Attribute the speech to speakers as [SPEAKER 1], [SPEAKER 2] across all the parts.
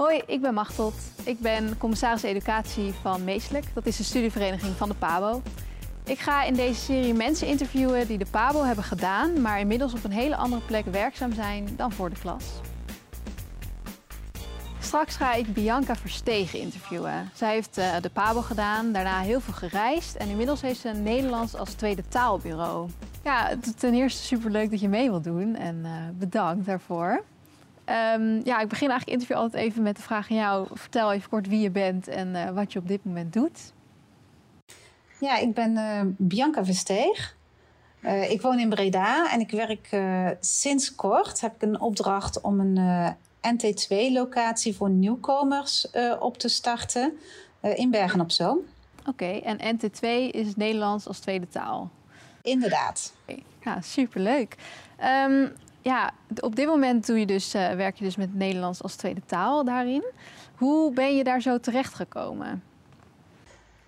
[SPEAKER 1] Hoi, ik ben Machteld. Ik ben commissaris educatie van Meeselijk. Dat is de studievereniging van de PABO. Ik ga in deze serie mensen interviewen die de PABO hebben gedaan, maar inmiddels op een hele andere plek werkzaam zijn dan voor de klas. Straks ga ik Bianca Verstegen interviewen. Zij heeft uh, de PABO gedaan, daarna heel veel gereisd en inmiddels heeft ze Nederlands als tweede taalbureau. Ja, ten eerste superleuk dat je mee wilt doen en uh, bedankt daarvoor. Um, ja, ik begin eigenlijk het interview altijd even met de vraag aan jou. Vertel even kort wie je bent en uh, wat je op dit moment doet.
[SPEAKER 2] Ja, ik ben uh, Bianca Versteeg. Uh, ik woon in Breda en ik werk sinds kort. Heb ik een opdracht om een NT2-locatie voor nieuwkomers op te starten in Bergen op Zoom.
[SPEAKER 1] Oké, okay, en NT2 is Nederlands als tweede taal?
[SPEAKER 2] Inderdaad.
[SPEAKER 1] Okay. Ja, superleuk. Um, ja, op dit moment doe je dus, uh, werk je dus met Nederlands als tweede taal daarin. Hoe ben je daar zo terecht gekomen?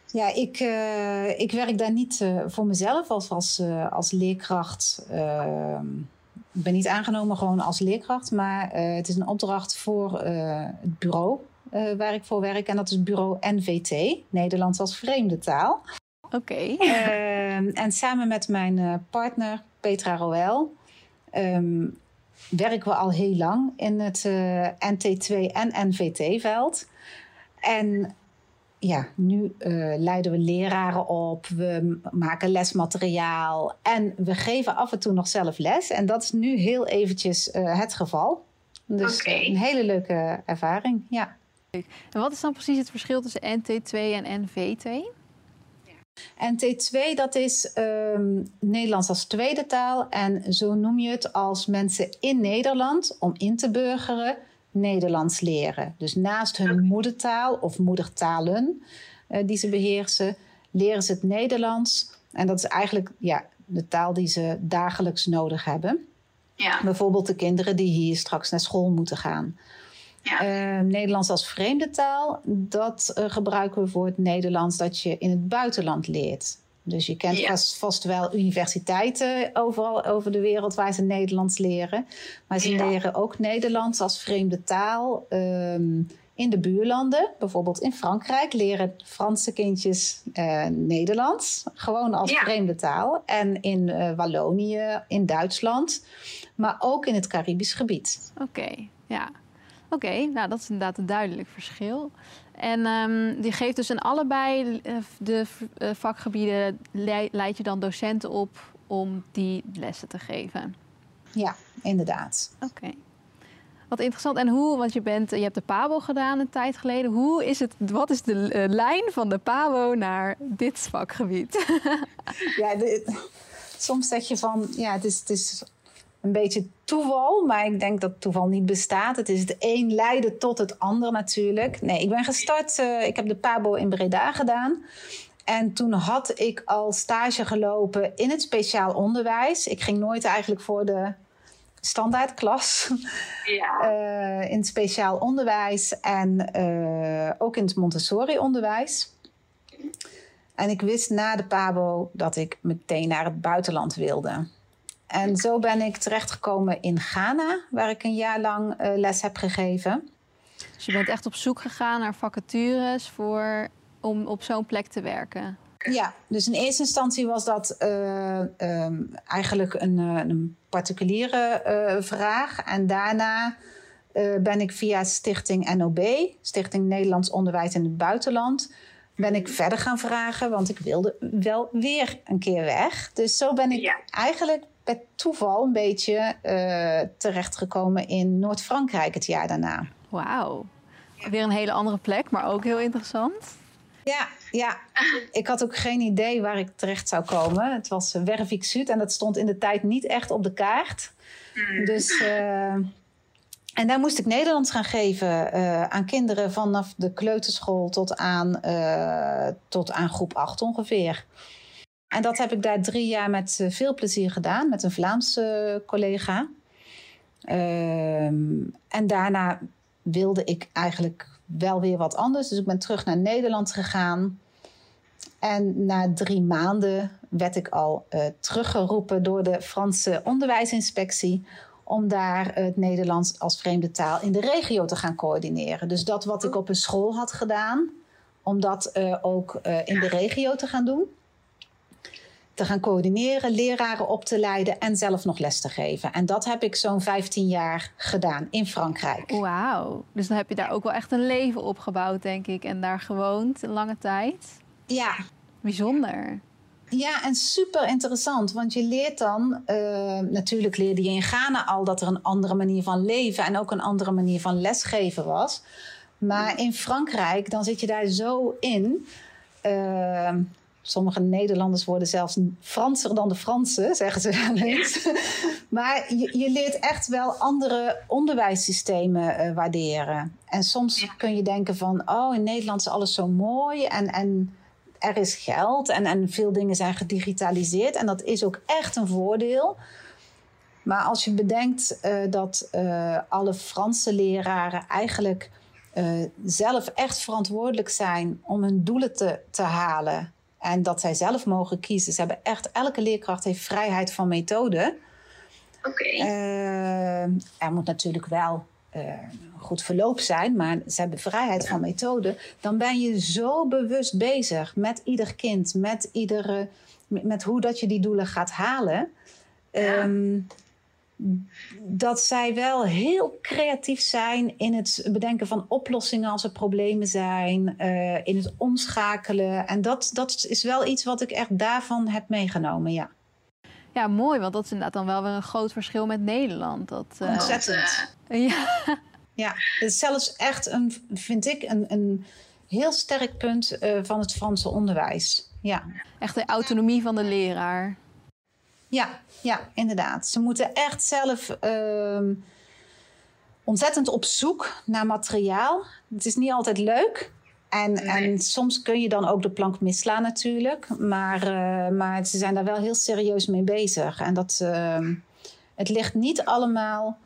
[SPEAKER 2] Ja, ik, uh, ik werk daar niet uh, voor mezelf als, als, als leerkracht. Ehm, ik ben niet aangenomen gewoon als leerkracht, maar het is een opdracht voor het bureau waar ik voor werk. En dat is bureau NVT, Nederlands als vreemde taal.
[SPEAKER 1] Oké. Okay.
[SPEAKER 2] Ehm, en samen met mijn partner Petra Roel um, werken we al heel lang in het uh, eh, NT2 en NVT-veld. En ja, nu uh, leiden we leraren op, we maken lesmateriaal en we geven af en toe nog zelf les. En dat is nu heel eventjes uh, het geval. Dus okay. een hele leuke ervaring, ja.
[SPEAKER 1] En wat is dan precies het verschil tussen NT2 en NVT?
[SPEAKER 2] En T2, dat is um, Nederlands als tweede taal. En zo noem je het als mensen in Nederland, om in te burgeren, Nederlands leren. Dus naast hun moedertaal of moedertalen uh, die ze beheersen, leren ze het Nederlands. En dat is eigenlijk ja, de taal die ze dagelijks nodig hebben. Ja. Bijvoorbeeld de kinderen die hier straks naar school moeten gaan. Ja. Uh, Nederlands als vreemde taal, dat uh, gebruiken we voor het Nederlands dat je in het buitenland leert. Dus je kent ja. vast, vast, wel universiteiten overal over de wereld waar ze Nederlands leren. Maar ze ja. leren ook Nederlands als vreemde taal um, in de buurlanden. Bijvoorbeeld in Frankrijk leren Franse kindjes uh, Nederlands. Gewoon als vreemde taal. En in Wallonië, in Duitsland. Maar ook in het Caribisch gebied.
[SPEAKER 1] Oké, okay. ja. Oké, okay, nou dat is inderdaad een duidelijk verschil. En um, die geeft dus in allebei eh, de eh, vakgebieden leid je dan docenten op om die lessen te geven.
[SPEAKER 2] Ja, inderdaad.
[SPEAKER 1] Oké. Wat interessant. En hoe, want je, bent, je hebt de PABO gedaan een tijd geleden. Hoe is het, wat is de uh, lijn van de PABO naar dit vakgebied?
[SPEAKER 2] ja, de, soms zeg je van, ja, het is, het is een beetje toeval, maar ik denk dat toeval niet bestaat. Het is het een leiden tot het ander natuurlijk. Nee, ik ben gestart, uh, ik heb de PABO in Breda gedaan. En toen had ik al stage gelopen in het speciaal onderwijs. Ik ging nooit eigenlijk voor de standaardklas. Ja. Uh, in het speciaal onderwijs en uh, ook in het Montessori-onderwijs. En ik wist na de PABO dat ik meteen naar het buitenland wilde. En zo ben ik terechtgekomen in Ghana, waar ik een jaar lang uh, les heb gegeven.
[SPEAKER 1] Dus je bent echt op zoek gegaan naar vacatures voor, om op zo'n plek te werken?
[SPEAKER 2] Ja, dus in eerste instantie was dat uh, um, eigenlijk een, uh, een particuliere uh, vraag. En daarna ben ik via Stichting NOB, Stichting Nederlands Onderwijs in het Buitenland, ben ik verder gaan vragen, want ik wilde wel weer een keer weg. Dus zo ben ik ja. eigenlijk per toeval een beetje uh, terechtgekomen in Noord-Frankrijk het jaar daarna.
[SPEAKER 1] Wauw. Weer een hele andere plek, maar ook heel interessant.
[SPEAKER 2] Ja, ja, ik had ook geen idee waar ik terecht zou komen. Het was Wervik Zuid en dat stond in de tijd niet echt op de kaart. Mm. Dus, uh, en daar moest ik Nederlands gaan geven uh, aan kinderen vanaf de kleuterschool tot aan, uh, tot aan groep 8 ongeveer. En dat heb ik daar drie jaar met eh, veel plezier gedaan, met een Vlaamse collega. Ehm, en daarna wilde ik eigenlijk wel weer wat anders. Dus ik ben terug naar Nederland gegaan. En na drie maanden werd ik al uh, teruggeroepen door de Franse onderwijsinspectie om daar het Nederlands als vreemde taal in de regio te gaan coördineren. Dus dat wat ik op een school had gedaan, om dat ook in de regio te gaan doen. Te gaan coördineren, leraren op te leiden en zelf nog les te geven. En dat heb ik zo'n 15 jaar gedaan in Frankrijk.
[SPEAKER 1] Wauw. Dus dan heb je daar ook wel echt een leven opgebouwd, denk ik. En daar gewoond een lange tijd.
[SPEAKER 2] Ja.
[SPEAKER 1] Bijzonder.
[SPEAKER 2] Ja, en super interessant, want je leert dan, uh, natuurlijk leerde je in Ghana al dat er een andere manier van leven en ook een andere manier van lesgeven was. Maar in Frankrijk, dan zit je daar zo in. Uh, sommige Nederlanders worden zelfs Franser dan de Fransen, zeggen ze wel eens. maar je, je, leert echt wel andere onderwijssystemen uh, waarderen. En soms ja. kun je denken van, oh, in Nederland is alles zo mooi en. en er is geld en, en veel dingen zijn gedigitaliseerd. En dat is ook echt een voordeel. Maar als je bedenkt uh, dat uh, alle Franse leraren eigenlijk zelf echt verantwoordelijk zijn om hun doelen te, te halen. En dat zij zelf mogen kiezen. Ze hebben echt, elke leerkracht heeft vrijheid van methode.
[SPEAKER 3] Oké.
[SPEAKER 2] Okay. er moet natuurlijk wel uh, goed verloop zijn, maar ze hebben vrijheid van methode, dan ben je zo bewust bezig met ieder kind, met, iedere, met, met hoe dat je die doelen gaat halen. Ja. Um, dat zij wel heel creatief zijn in het bedenken van oplossingen als er problemen zijn, uh, in het omschakelen. En dat, dat is wel iets wat ik echt daarvan heb meegenomen, ja.
[SPEAKER 1] Ja, mooi, want dat is inderdaad dan wel weer een groot verschil met Nederland. Dat,
[SPEAKER 2] uh... Ontzettend.
[SPEAKER 1] Ja.
[SPEAKER 2] Ja, het is zelfs echt een, vind ik, een, een heel sterk punt uh, van het Franse onderwijs. Ja.
[SPEAKER 1] Echt de autonomie van de leraar.
[SPEAKER 2] Ja, ja, inderdaad. Ze moeten echt zelf uh, ontzettend op zoek naar materiaal. Het is niet altijd leuk. En, nee. en soms kun je dan ook de plank misslaan natuurlijk. Maar, uh, maar ze zijn daar wel heel serieus mee bezig. En dat, uh, het ligt niet allemaal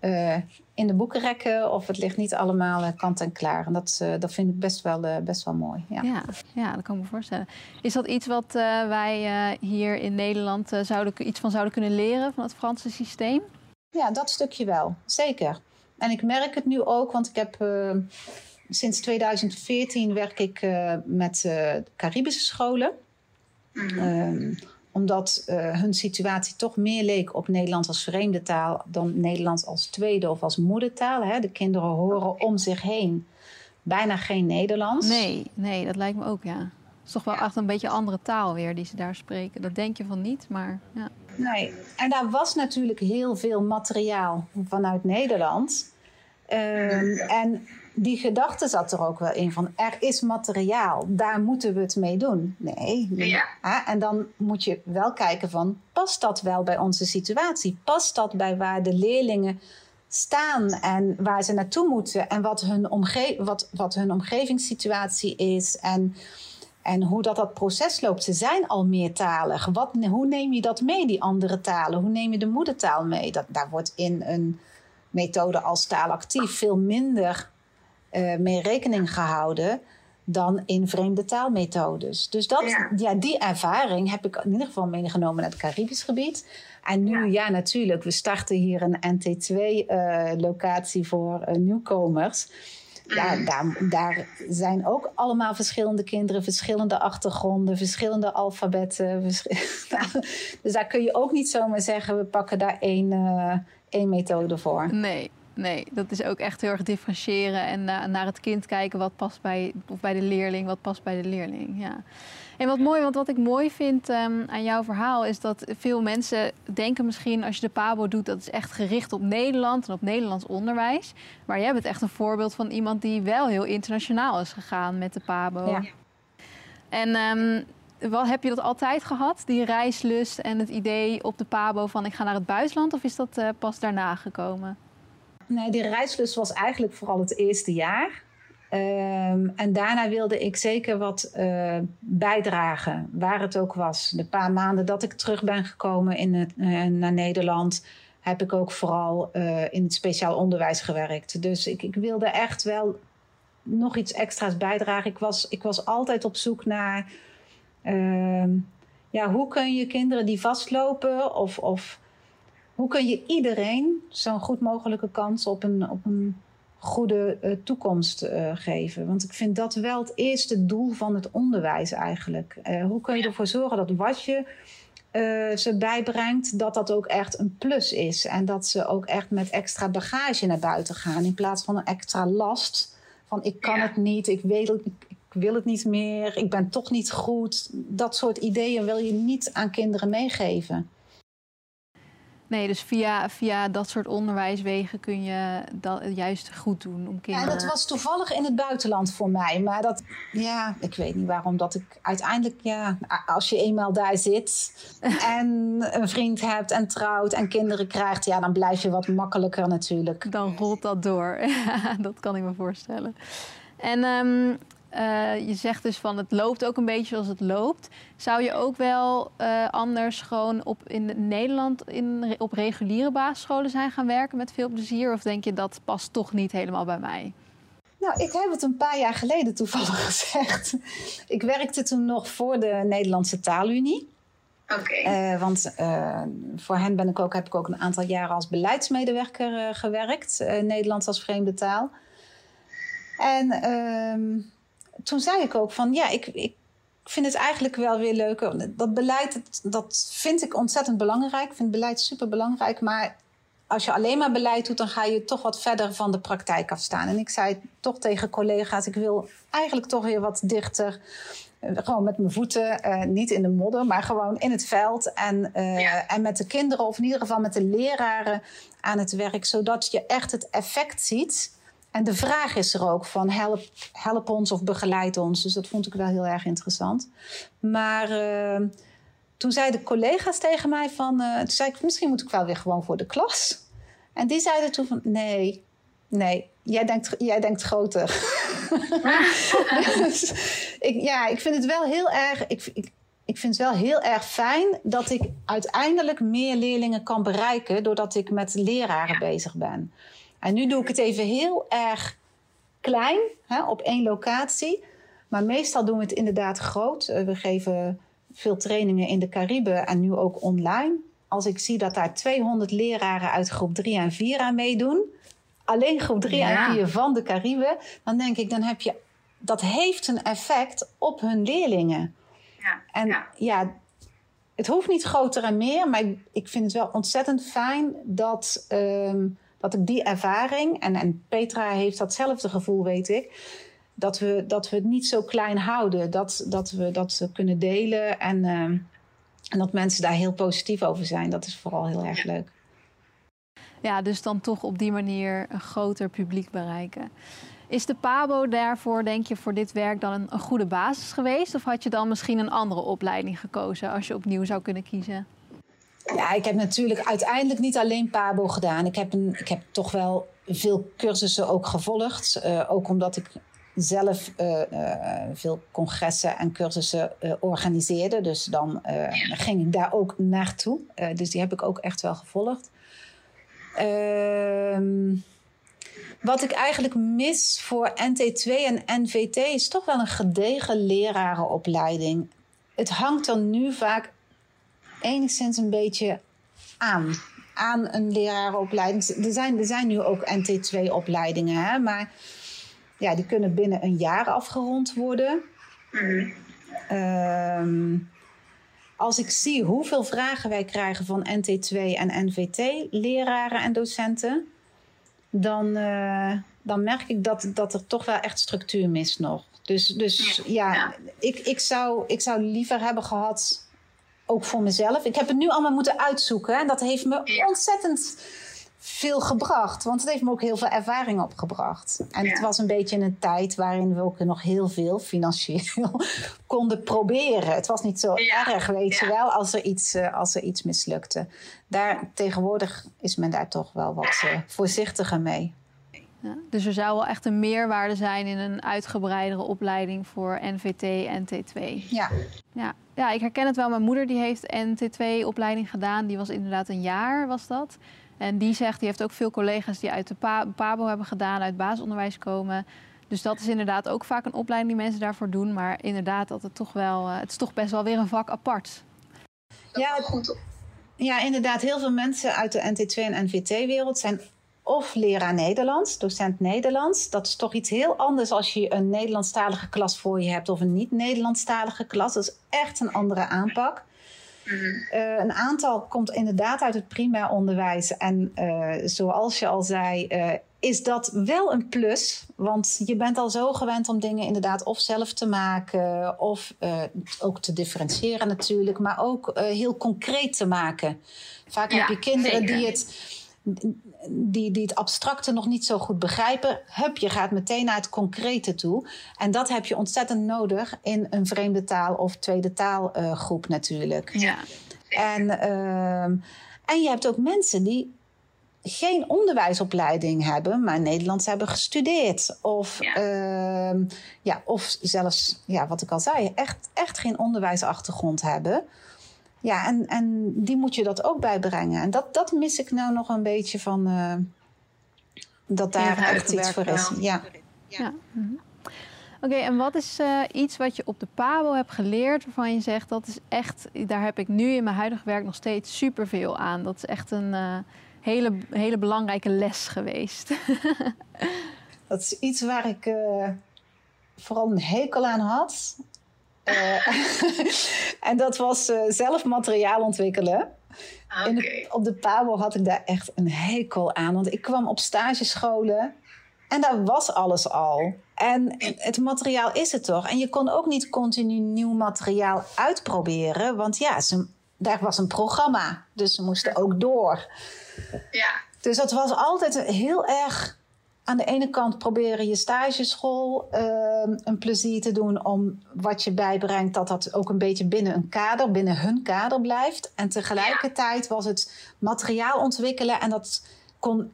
[SPEAKER 2] uh, in de boekenrekken of het ligt niet allemaal kant en klaar. En dat, dat vind ik best wel, best wel mooi. Ja.
[SPEAKER 1] Ja, ja, dat kan ik me voorstellen. Is dat iets wat wij hier in Nederland zouden, iets van zouden kunnen leren van het Franse systeem?
[SPEAKER 2] Ja, dat stukje wel, zeker. En ik merk het nu ook, want ik heb sinds 2014 werk ik uh, met uh, Caribische scholen. Mm-hmm. Um, omdat uh, hun situatie toch meer leek op Nederlands als vreemde taal dan Nederlands als tweede of als moedertaal. Hè? De kinderen horen om zich heen bijna geen Nederlands.
[SPEAKER 1] Nee, nee, dat lijkt me ook, ja. Het is toch wel echt een beetje andere taal weer die ze daar spreken. Dat denk je van niet, maar ja.
[SPEAKER 2] Nee, en daar was natuurlijk heel veel materiaal vanuit Nederland. Um, en die gedachte zat er ook wel in van er is materiaal, daar moeten we het mee doen. Nee.
[SPEAKER 3] Ja.
[SPEAKER 2] Hè? En dan moet je wel kijken van past dat wel bij onze situatie? Past dat bij waar de leerlingen staan en waar ze naartoe moeten en wat hun, omge wat, wat hun omgevingssituatie is en, en hoe dat, dat proces loopt. Ze zijn al meertalig. Wat, hoe neem je dat mee, die andere talen? Hoe neem je de moedertaal mee? Dat, daar wordt in een methode als taalactief veel minder uh, mee rekening gehouden dan in vreemde taalmethodes. Dus dat, ja. ja. die ervaring heb ik in ieder geval meegenomen naar het Caribisch gebied. En nu, ja, ja natuurlijk, we starten hier een NT2-locatie uh, voor uh, nieuwkomers. Ja, daar, daar, zijn ook allemaal verschillende kinderen, verschillende achtergronden, verschillende alfabetten. Dus daar kun je ook niet zomaar zeggen, we pakken daar één, één methode voor.
[SPEAKER 1] Nee, nee, dat is ook echt heel erg differentiëren en na, naar het kind kijken wat past bij, of bij de leerling, wat past bij de leerling. Ja. En wat mooi, want wat ik mooi vind um, aan jouw verhaal is dat veel mensen denken misschien als je de PABO doet, dat is echt gericht op Nederland en op Nederlands onderwijs. Maar jij bent echt een voorbeeld van iemand die wel heel internationaal is gegaan met de PABO.
[SPEAKER 2] Ja.
[SPEAKER 1] En um, wat, heb je dat altijd gehad, die reislust en het idee op de PABO van ik ga naar het buitenland? Of is dat uh, pas daarna gekomen?
[SPEAKER 2] Nee, die reislust was eigenlijk vooral het eerste jaar. Um, en daarna wilde ik zeker wat uh, bijdragen, waar het ook was. De paar maanden dat ik terug ben gekomen in het, uh, naar Nederland, heb ik ook vooral uh, in het speciaal onderwijs gewerkt. Dus ik, ik, wilde echt wel nog iets extra's bijdragen. Ik was, ik was altijd op zoek naar ja, hoe kun je kinderen die vastlopen of, of hoe kun je iedereen zo'n goed mogelijke kans op een, op een goede uh, toekomst uh, geven? Want ik vind dat wel het eerste doel van het onderwijs eigenlijk. Uh, hoe kun je ervoor zorgen dat wat je ze bijbrengt, dat dat ook echt een plus is. En dat ze ook echt met extra bagage naar buiten gaan. In plaats van een extra last. Van ik kan ja. het niet, ik weet het, ik wil het niet meer, ik ben toch niet goed. Dat soort ideeën wil je niet aan kinderen meegeven.
[SPEAKER 1] Nee, dus via, via dat soort onderwijswegen kun je dat juist goed doen om kinderen...
[SPEAKER 2] Ja, dat was toevallig in het buitenland voor mij. Maar dat, ja, ik weet niet waarom dat ik uiteindelijk, ja, als je eenmaal daar zit en een vriend hebt en trouwt en kinderen krijgt, ja, dan blijf je wat makkelijker natuurlijk.
[SPEAKER 1] Dan rolt dat door. dat kan ik me voorstellen. En um, uh, je zegt dus van het loopt ook een beetje zoals het loopt. Zou je ook wel uh, anders gewoon op, in Nederland in, op reguliere basisscholen zijn gaan werken met veel plezier? Of denk je dat past toch niet helemaal bij mij?
[SPEAKER 2] Nou, ik heb het een paar jaar geleden toevallig gezegd. Ik werkte toen nog voor de Nederlandse Taalunie.
[SPEAKER 3] Oké. Okay.
[SPEAKER 2] Uh, want voor hen ben ik ook, heb ik ook een aantal jaren als beleidsmedewerker gewerkt. Nederlands als vreemde taal. En ehm, toen zei ik ook van ja, ik, ik vind het eigenlijk wel weer leuk. Dat beleid, dat vind ik ontzettend belangrijk. Ik vind beleid super belangrijk. Maar als je alleen maar beleid doet, dan ga je toch wat verder van de praktijk afstaan. En ik zei toch tegen collega's: ik wil eigenlijk toch weer wat dichter. Eh, gewoon met mijn voeten, uh, niet in de modder, maar gewoon in het veld. En, uh, ja. en met de kinderen, of in ieder geval met de leraren aan het werk. Zodat je echt het effect ziet en de vraag is er ook van help, help ons of begeleid ons. Dus dat vond ik wel heel erg interessant. Maar uh, toen zeiden collega's tegen mij van... Uh, toen zei ik, misschien moet ik wel weer gewoon voor de klas. En die zeiden toen van, nee, nee, jij denkt, jij denkt groter. dus ik, ja, ik vind het wel heel erg... Ik, ik, ik vind het wel heel erg fijn dat ik uiteindelijk meer leerlingen kan bereiken... doordat ik met leraren bezig ben. En nu doe ik het even heel erg klein, hè, op één locatie. Maar meestal doen we het inderdaad groot. Eh, we geven veel trainingen in de Cariben en nu ook online. Als ik zie dat daar 200 leraren uit groep 3 en 4 aan meedoen, alleen groep 3 ja. en 4 van de Cariben, dan denk ik, dan heb je, dat heeft een effect op hun leerlingen.
[SPEAKER 3] Ja.
[SPEAKER 2] En ja. ja, het hoeft niet groter en meer, maar ik vind het wel ontzettend fijn dat. Um, dat ik die ervaring, en, en Petra heeft datzelfde gevoel, weet ik, dat we, dat we het niet zo klein houden. Dat, dat we dat kunnen delen en, uh, en dat mensen daar heel positief over zijn. Dat is vooral heel erg leuk.
[SPEAKER 1] Ja, dus dan toch op die manier een groter publiek bereiken. Is de PABO daarvoor, denk je, voor dit werk dan een, een goede basis geweest? Of had je dan misschien een andere opleiding gekozen als je opnieuw zou kunnen kiezen?
[SPEAKER 2] Ja, ik heb natuurlijk uiteindelijk niet alleen PABO gedaan. Ik heb, een, ik heb toch wel veel cursussen ook gevolgd. Uh, ook omdat ik zelf uh, uh, veel congressen en cursussen organiseerde. Dus dan ging ik daar ook naartoe. dus die heb ik ook echt wel gevolgd. Ehm, wat ik eigenlijk mis voor NT2 en NVT is toch wel een gedegen lerarenopleiding. Het hangt dan nu vaak enigszins een beetje aan. Aan een lerarenopleiding. Er zijn, er zijn nu ook NT2-opleidingen, hè, maar ja, die kunnen binnen een jaar afgerond worden. Mm. Um, als ik zie hoeveel vragen wij krijgen van NT2 en NVT-leraren en docenten, dan, uh, dan merk ik dat, dat er toch wel echt structuur mist nog. Dus, dus ja, ja, Ik, ik, zou, ik zou liever hebben gehad ook voor mezelf. Ik heb het nu allemaal moeten uitzoeken. En dat heeft me ontzettend veel gebracht. Want het heeft me ook heel veel ervaring opgebracht. En ja. het was een beetje een tijd waarin we ook nog heel veel financieel konden proberen. Het was niet zo ja. erg, weet je wel, als er, iets, uh, als er iets mislukte. Daar, tegenwoordig is men daar toch wel wat uh, voorzichtiger mee.
[SPEAKER 1] Ja, dus er zou wel echt een meerwaarde zijn in een uitgebreidere opleiding voor NVT en T2.
[SPEAKER 2] Ja.
[SPEAKER 1] ja. Ja, ik herken het wel. Mijn moeder die heeft NT2-opleiding gedaan. Die was inderdaad een jaar, was dat. En die zegt, die heeft ook veel collega's die uit de PABO hebben gedaan, uit basisonderwijs komen. Dus dat is inderdaad ook vaak een opleiding die mensen daarvoor doen. Maar inderdaad, dat het toch wel, het is toch best wel weer een vak apart.
[SPEAKER 3] Ja, goed
[SPEAKER 2] ja, inderdaad, heel veel mensen uit de NT2 en NVT-wereld zijn of leraar Nederlands, docent Nederlands. Dat is toch iets heel anders als je een Nederlandstalige klas voor je hebt of een niet-Nederlandstalige klas. Dat is echt een andere aanpak. Mhm. Eh, een aantal komt inderdaad uit het primair onderwijs. En uh, zoals je al zei, uh, is dat wel een plus. Want je bent al zo gewend om dingen inderdaad of zelf te maken, of ook te differentiëren natuurlijk, maar ook heel concreet te maken. Vaak heb je kinderen die het die, die het abstracte nog niet zo goed begrijpen. Hup, je gaat meteen naar het concrete toe. En dat heb je ontzettend nodig in een vreemde taal of tweede taalgroep uh, natuurlijk.
[SPEAKER 3] Ja.
[SPEAKER 2] En, uh, en je hebt ook mensen die geen onderwijsopleiding hebben, maar Nederlands hebben gestudeerd. Of, ja. Uh, ja, of zelfs, ja, wat ik al zei, echt, echt geen onderwijsachtergrond hebben. Ja, en, en die moet je dat ook bijbrengen. En dat, dat mis ik nou nog een beetje van uh, dat daar ja, echt iets voor is. Ja.
[SPEAKER 1] ja. Mhm. Oké, en wat is uh, iets wat je op de PABO hebt geleerd waarvan je zegt dat is echt, daar heb ik nu in mijn huidige werk nog steeds superveel aan. Dat is echt een uh, hele, hele belangrijke les geweest.
[SPEAKER 2] dat is iets waar ik vooral een hekel aan had. Uh, en dat was uh, zelf materiaal ontwikkelen.
[SPEAKER 3] Okay.
[SPEAKER 2] op de PABO had ik daar echt een hekel aan. Want ik kwam op stagescholen en daar was alles al. En het materiaal is het toch. En je kon ook niet continu nieuw materiaal uitproberen. Want ja, ze, daar was een programma. Dus ze moesten ook door.
[SPEAKER 3] Ja.
[SPEAKER 2] Dus dat was altijd heel erg aan de ene kant proberen je stageschool uh, een plezier te doen om wat je bijbrengt, dat dat ook een beetje binnen een kader, binnen hun kader blijft. En tegelijkertijd was het materiaal ontwikkelen en dat kon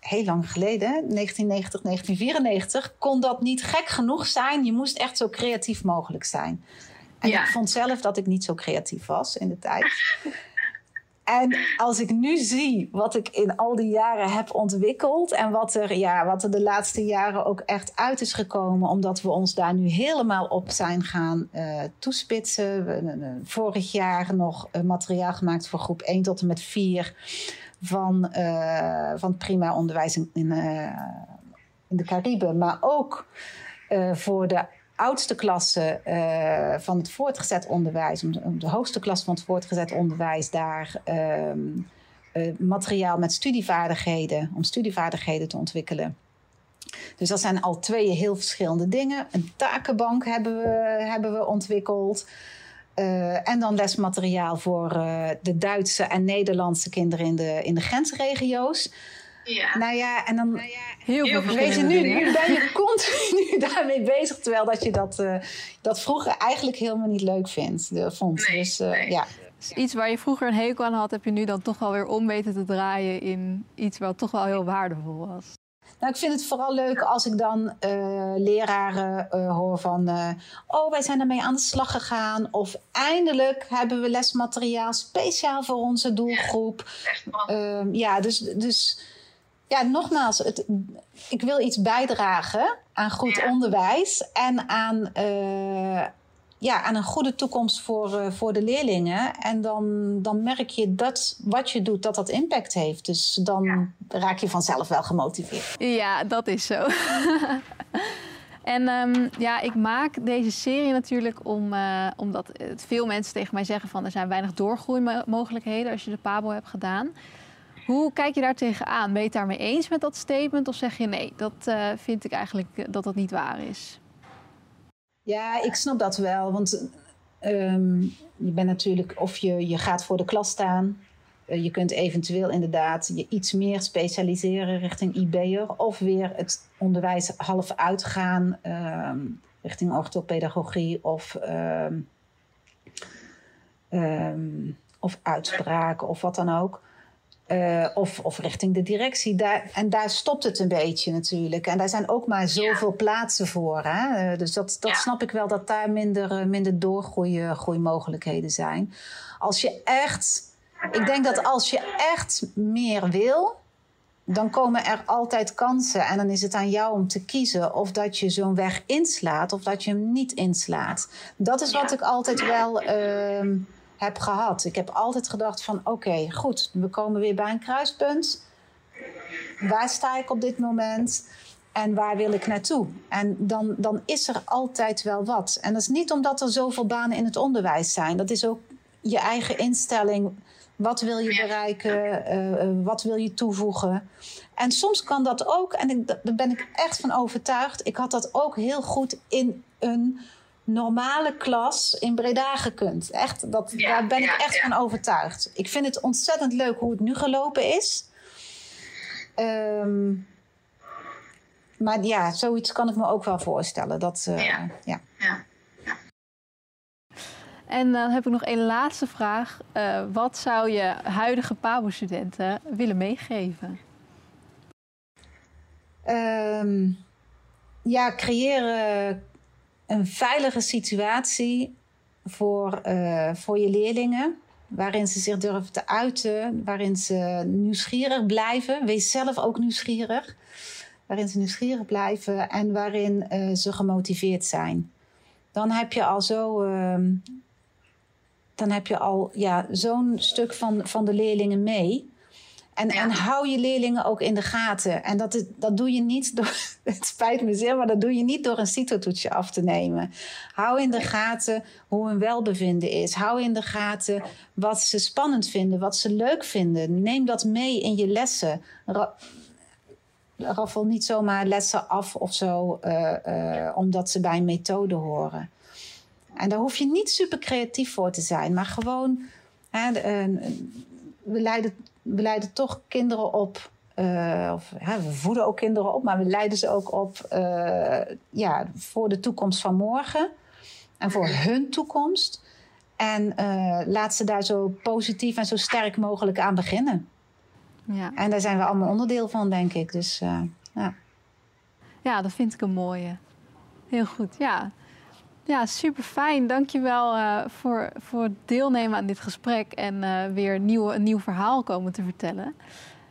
[SPEAKER 2] heel lang geleden, 1990, 1994, kon dat niet gek genoeg zijn. Je moest echt zo creatief mogelijk zijn. En ja. ik vond zelf dat ik niet zo creatief was in de tijd. En als ik nu zie wat ik in al die jaren heb ontwikkeld en wat er, ja, wat er de laatste jaren ook echt uit is gekomen, omdat we ons daar nu helemaal op zijn gaan uh, toespitsen. We vorig jaar nog materiaal gemaakt voor groep 1 tot en met 4 van, uh, van prima onderwijs in, in de Cariben, maar ook voor de oudste klasse uh, van het voortgezet onderwijs, om de hoogste klas van het voortgezet onderwijs, daar um, uh, materiaal met studievaardigheden, om studievaardigheden te ontwikkelen. Dus dat zijn al twee heel verschillende dingen. Een takenbank hebben we, hebben we ontwikkeld. Uh, en dan lesmateriaal voor de Duitse en Nederlandse kinderen in de, in de grensregio's.
[SPEAKER 3] Ja.
[SPEAKER 2] Nou ja, en dan...
[SPEAKER 3] Nou ja, heel,
[SPEAKER 2] heel veel weet je, nu, nu ben je continu daarmee bezig. Terwijl dat je dat, uh, dat vroeger eigenlijk helemaal niet leuk vindt, de, vond.
[SPEAKER 3] Nee,
[SPEAKER 2] dus uh,
[SPEAKER 3] nee.
[SPEAKER 2] ja.
[SPEAKER 1] Dus iets waar je vroeger een hekel aan had, heb je nu dan toch wel weer om weten te draaien in iets wat toch wel heel waardevol was.
[SPEAKER 2] Nou, ik vind het vooral leuk als ik dan uh, leraren uh, hoor van... Uh, oh, wij zijn ermee aan de slag gegaan. Of eindelijk hebben we lesmateriaal speciaal voor onze doelgroep.
[SPEAKER 3] Ja,
[SPEAKER 2] ja dus, dus ja, nogmaals, het, ik wil iets bijdragen aan goed
[SPEAKER 3] Ja.
[SPEAKER 2] onderwijs en aan, eh, ja, aan een goede toekomst voor, eh, voor de leerlingen. En dan, dan merk je dat wat je doet, dat dat impact heeft. Dus dan
[SPEAKER 3] Ja.
[SPEAKER 2] raak je vanzelf wel gemotiveerd.
[SPEAKER 1] Ja, dat is zo. en ehm, ja, ik maak deze serie natuurlijk om, eh, omdat veel mensen tegen mij zeggen van er zijn weinig doorgroeimogelijkheden als je de PABO hebt gedaan. Hoe kijk je daar tegenaan? Ben je het daarmee eens met dat statement of zeg je nee, dat eh, vind ik eigenlijk eh, dat dat niet waar is?
[SPEAKER 2] Ja, ik snap dat wel. Want ehm, je bent natuurlijk, of je, je gaat voor de klas staan. Eh, je kunt eventueel inderdaad je iets meer specialiseren richting IB'er. Of weer het onderwijs half uitgaan ehm, richting orthopedagogie of, ehm, of uitspraken of wat dan ook. Eh, of, of richting de directie. Daar, en daar stopt het een beetje natuurlijk. En daar zijn ook maar zoveel plaatsen voor. Hè? Eh, dus dat, dat
[SPEAKER 3] Ja.
[SPEAKER 2] snap ik wel dat daar minder, eh, minder doorgroeimogelijkheden zijn. Als je echt. Ik denk dat als je echt meer wil. Dan komen er altijd kansen. En dan is het aan jou om te kiezen of dat je zo'n weg inslaat of dat je hem niet inslaat. Dat is wat ik altijd wel ehm, heb gehad. Ik heb altijd gedacht van oké, goed, we komen weer bij een kruispunt. Waar sta ik op dit moment? En waar wil ik naartoe? En dan, dan is er altijd wel wat. En dat is niet omdat er zoveel banen in het onderwijs zijn. Dat is ook je eigen instelling. Wat wil je bereiken? Uh, wat wil je toevoegen? En soms kan dat ook, en ik, daar ben ik echt van overtuigd. Ik had dat ook heel goed in een normale klas in Breda gekund. Echt, dat, daar ben ik echt van overtuigd. Ik vind het ontzettend leuk hoe het nu gelopen is. Um, maar ja, zoiets kan ik me ook wel voorstellen. Dat, uh, ja. ja. ja.
[SPEAKER 1] En dan heb ik nog een laatste vraag. Uh, wat zou je huidige PABO-studenten willen meegeven?
[SPEAKER 2] Um, ja, creëren een veilige situatie voor, uh, voor je leerlingen. Waarin ze zich durven te uiten, waarin ze nieuwsgierig blijven. Wees zelf ook nieuwsgierig waarin ze nieuwsgierig blijven en waarin uh, ze gemotiveerd zijn. Dan heb je al zo. Uh, dan heb je al ja, zo'n stuk van, van de leerlingen mee. En, ja. en hou je leerlingen ook in de gaten. En dat, dat doe je niet door. Het spijt me zeer, maar dat doe je niet door een CITO-toetsje af te nemen. Hou in de gaten hoe hun welbevinden is. Hou in de gaten wat ze spannend vinden, wat ze leuk vinden. Neem dat mee in je lessen raffel niet zomaar lessen af of zo, uh, uh, omdat ze bij een methode horen. En daar hoef je niet super creatief voor te zijn, maar gewoon, hè, we, leiden, we leiden toch kinderen op. Uh, of, hè, we voeden ook kinderen op, maar we leiden ze ook op ja, voor de toekomst van morgen en voor hun toekomst. En laat ze daar zo positief en zo sterk mogelijk aan beginnen. Ja. En daar zijn we allemaal onderdeel van, denk ik. Dus uh, ja.
[SPEAKER 1] Ja, dat vind ik een mooie. Heel goed, ja. Ja, super fijn. Dankjewel uh, voor, voor het deelnemen aan dit gesprek en uh, weer nieuw, een nieuw verhaal komen te vertellen.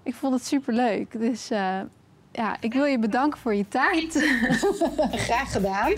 [SPEAKER 1] Ik vond het super leuk. Dus ja, ik wil je bedanken voor je tijd.
[SPEAKER 2] Graag gedaan.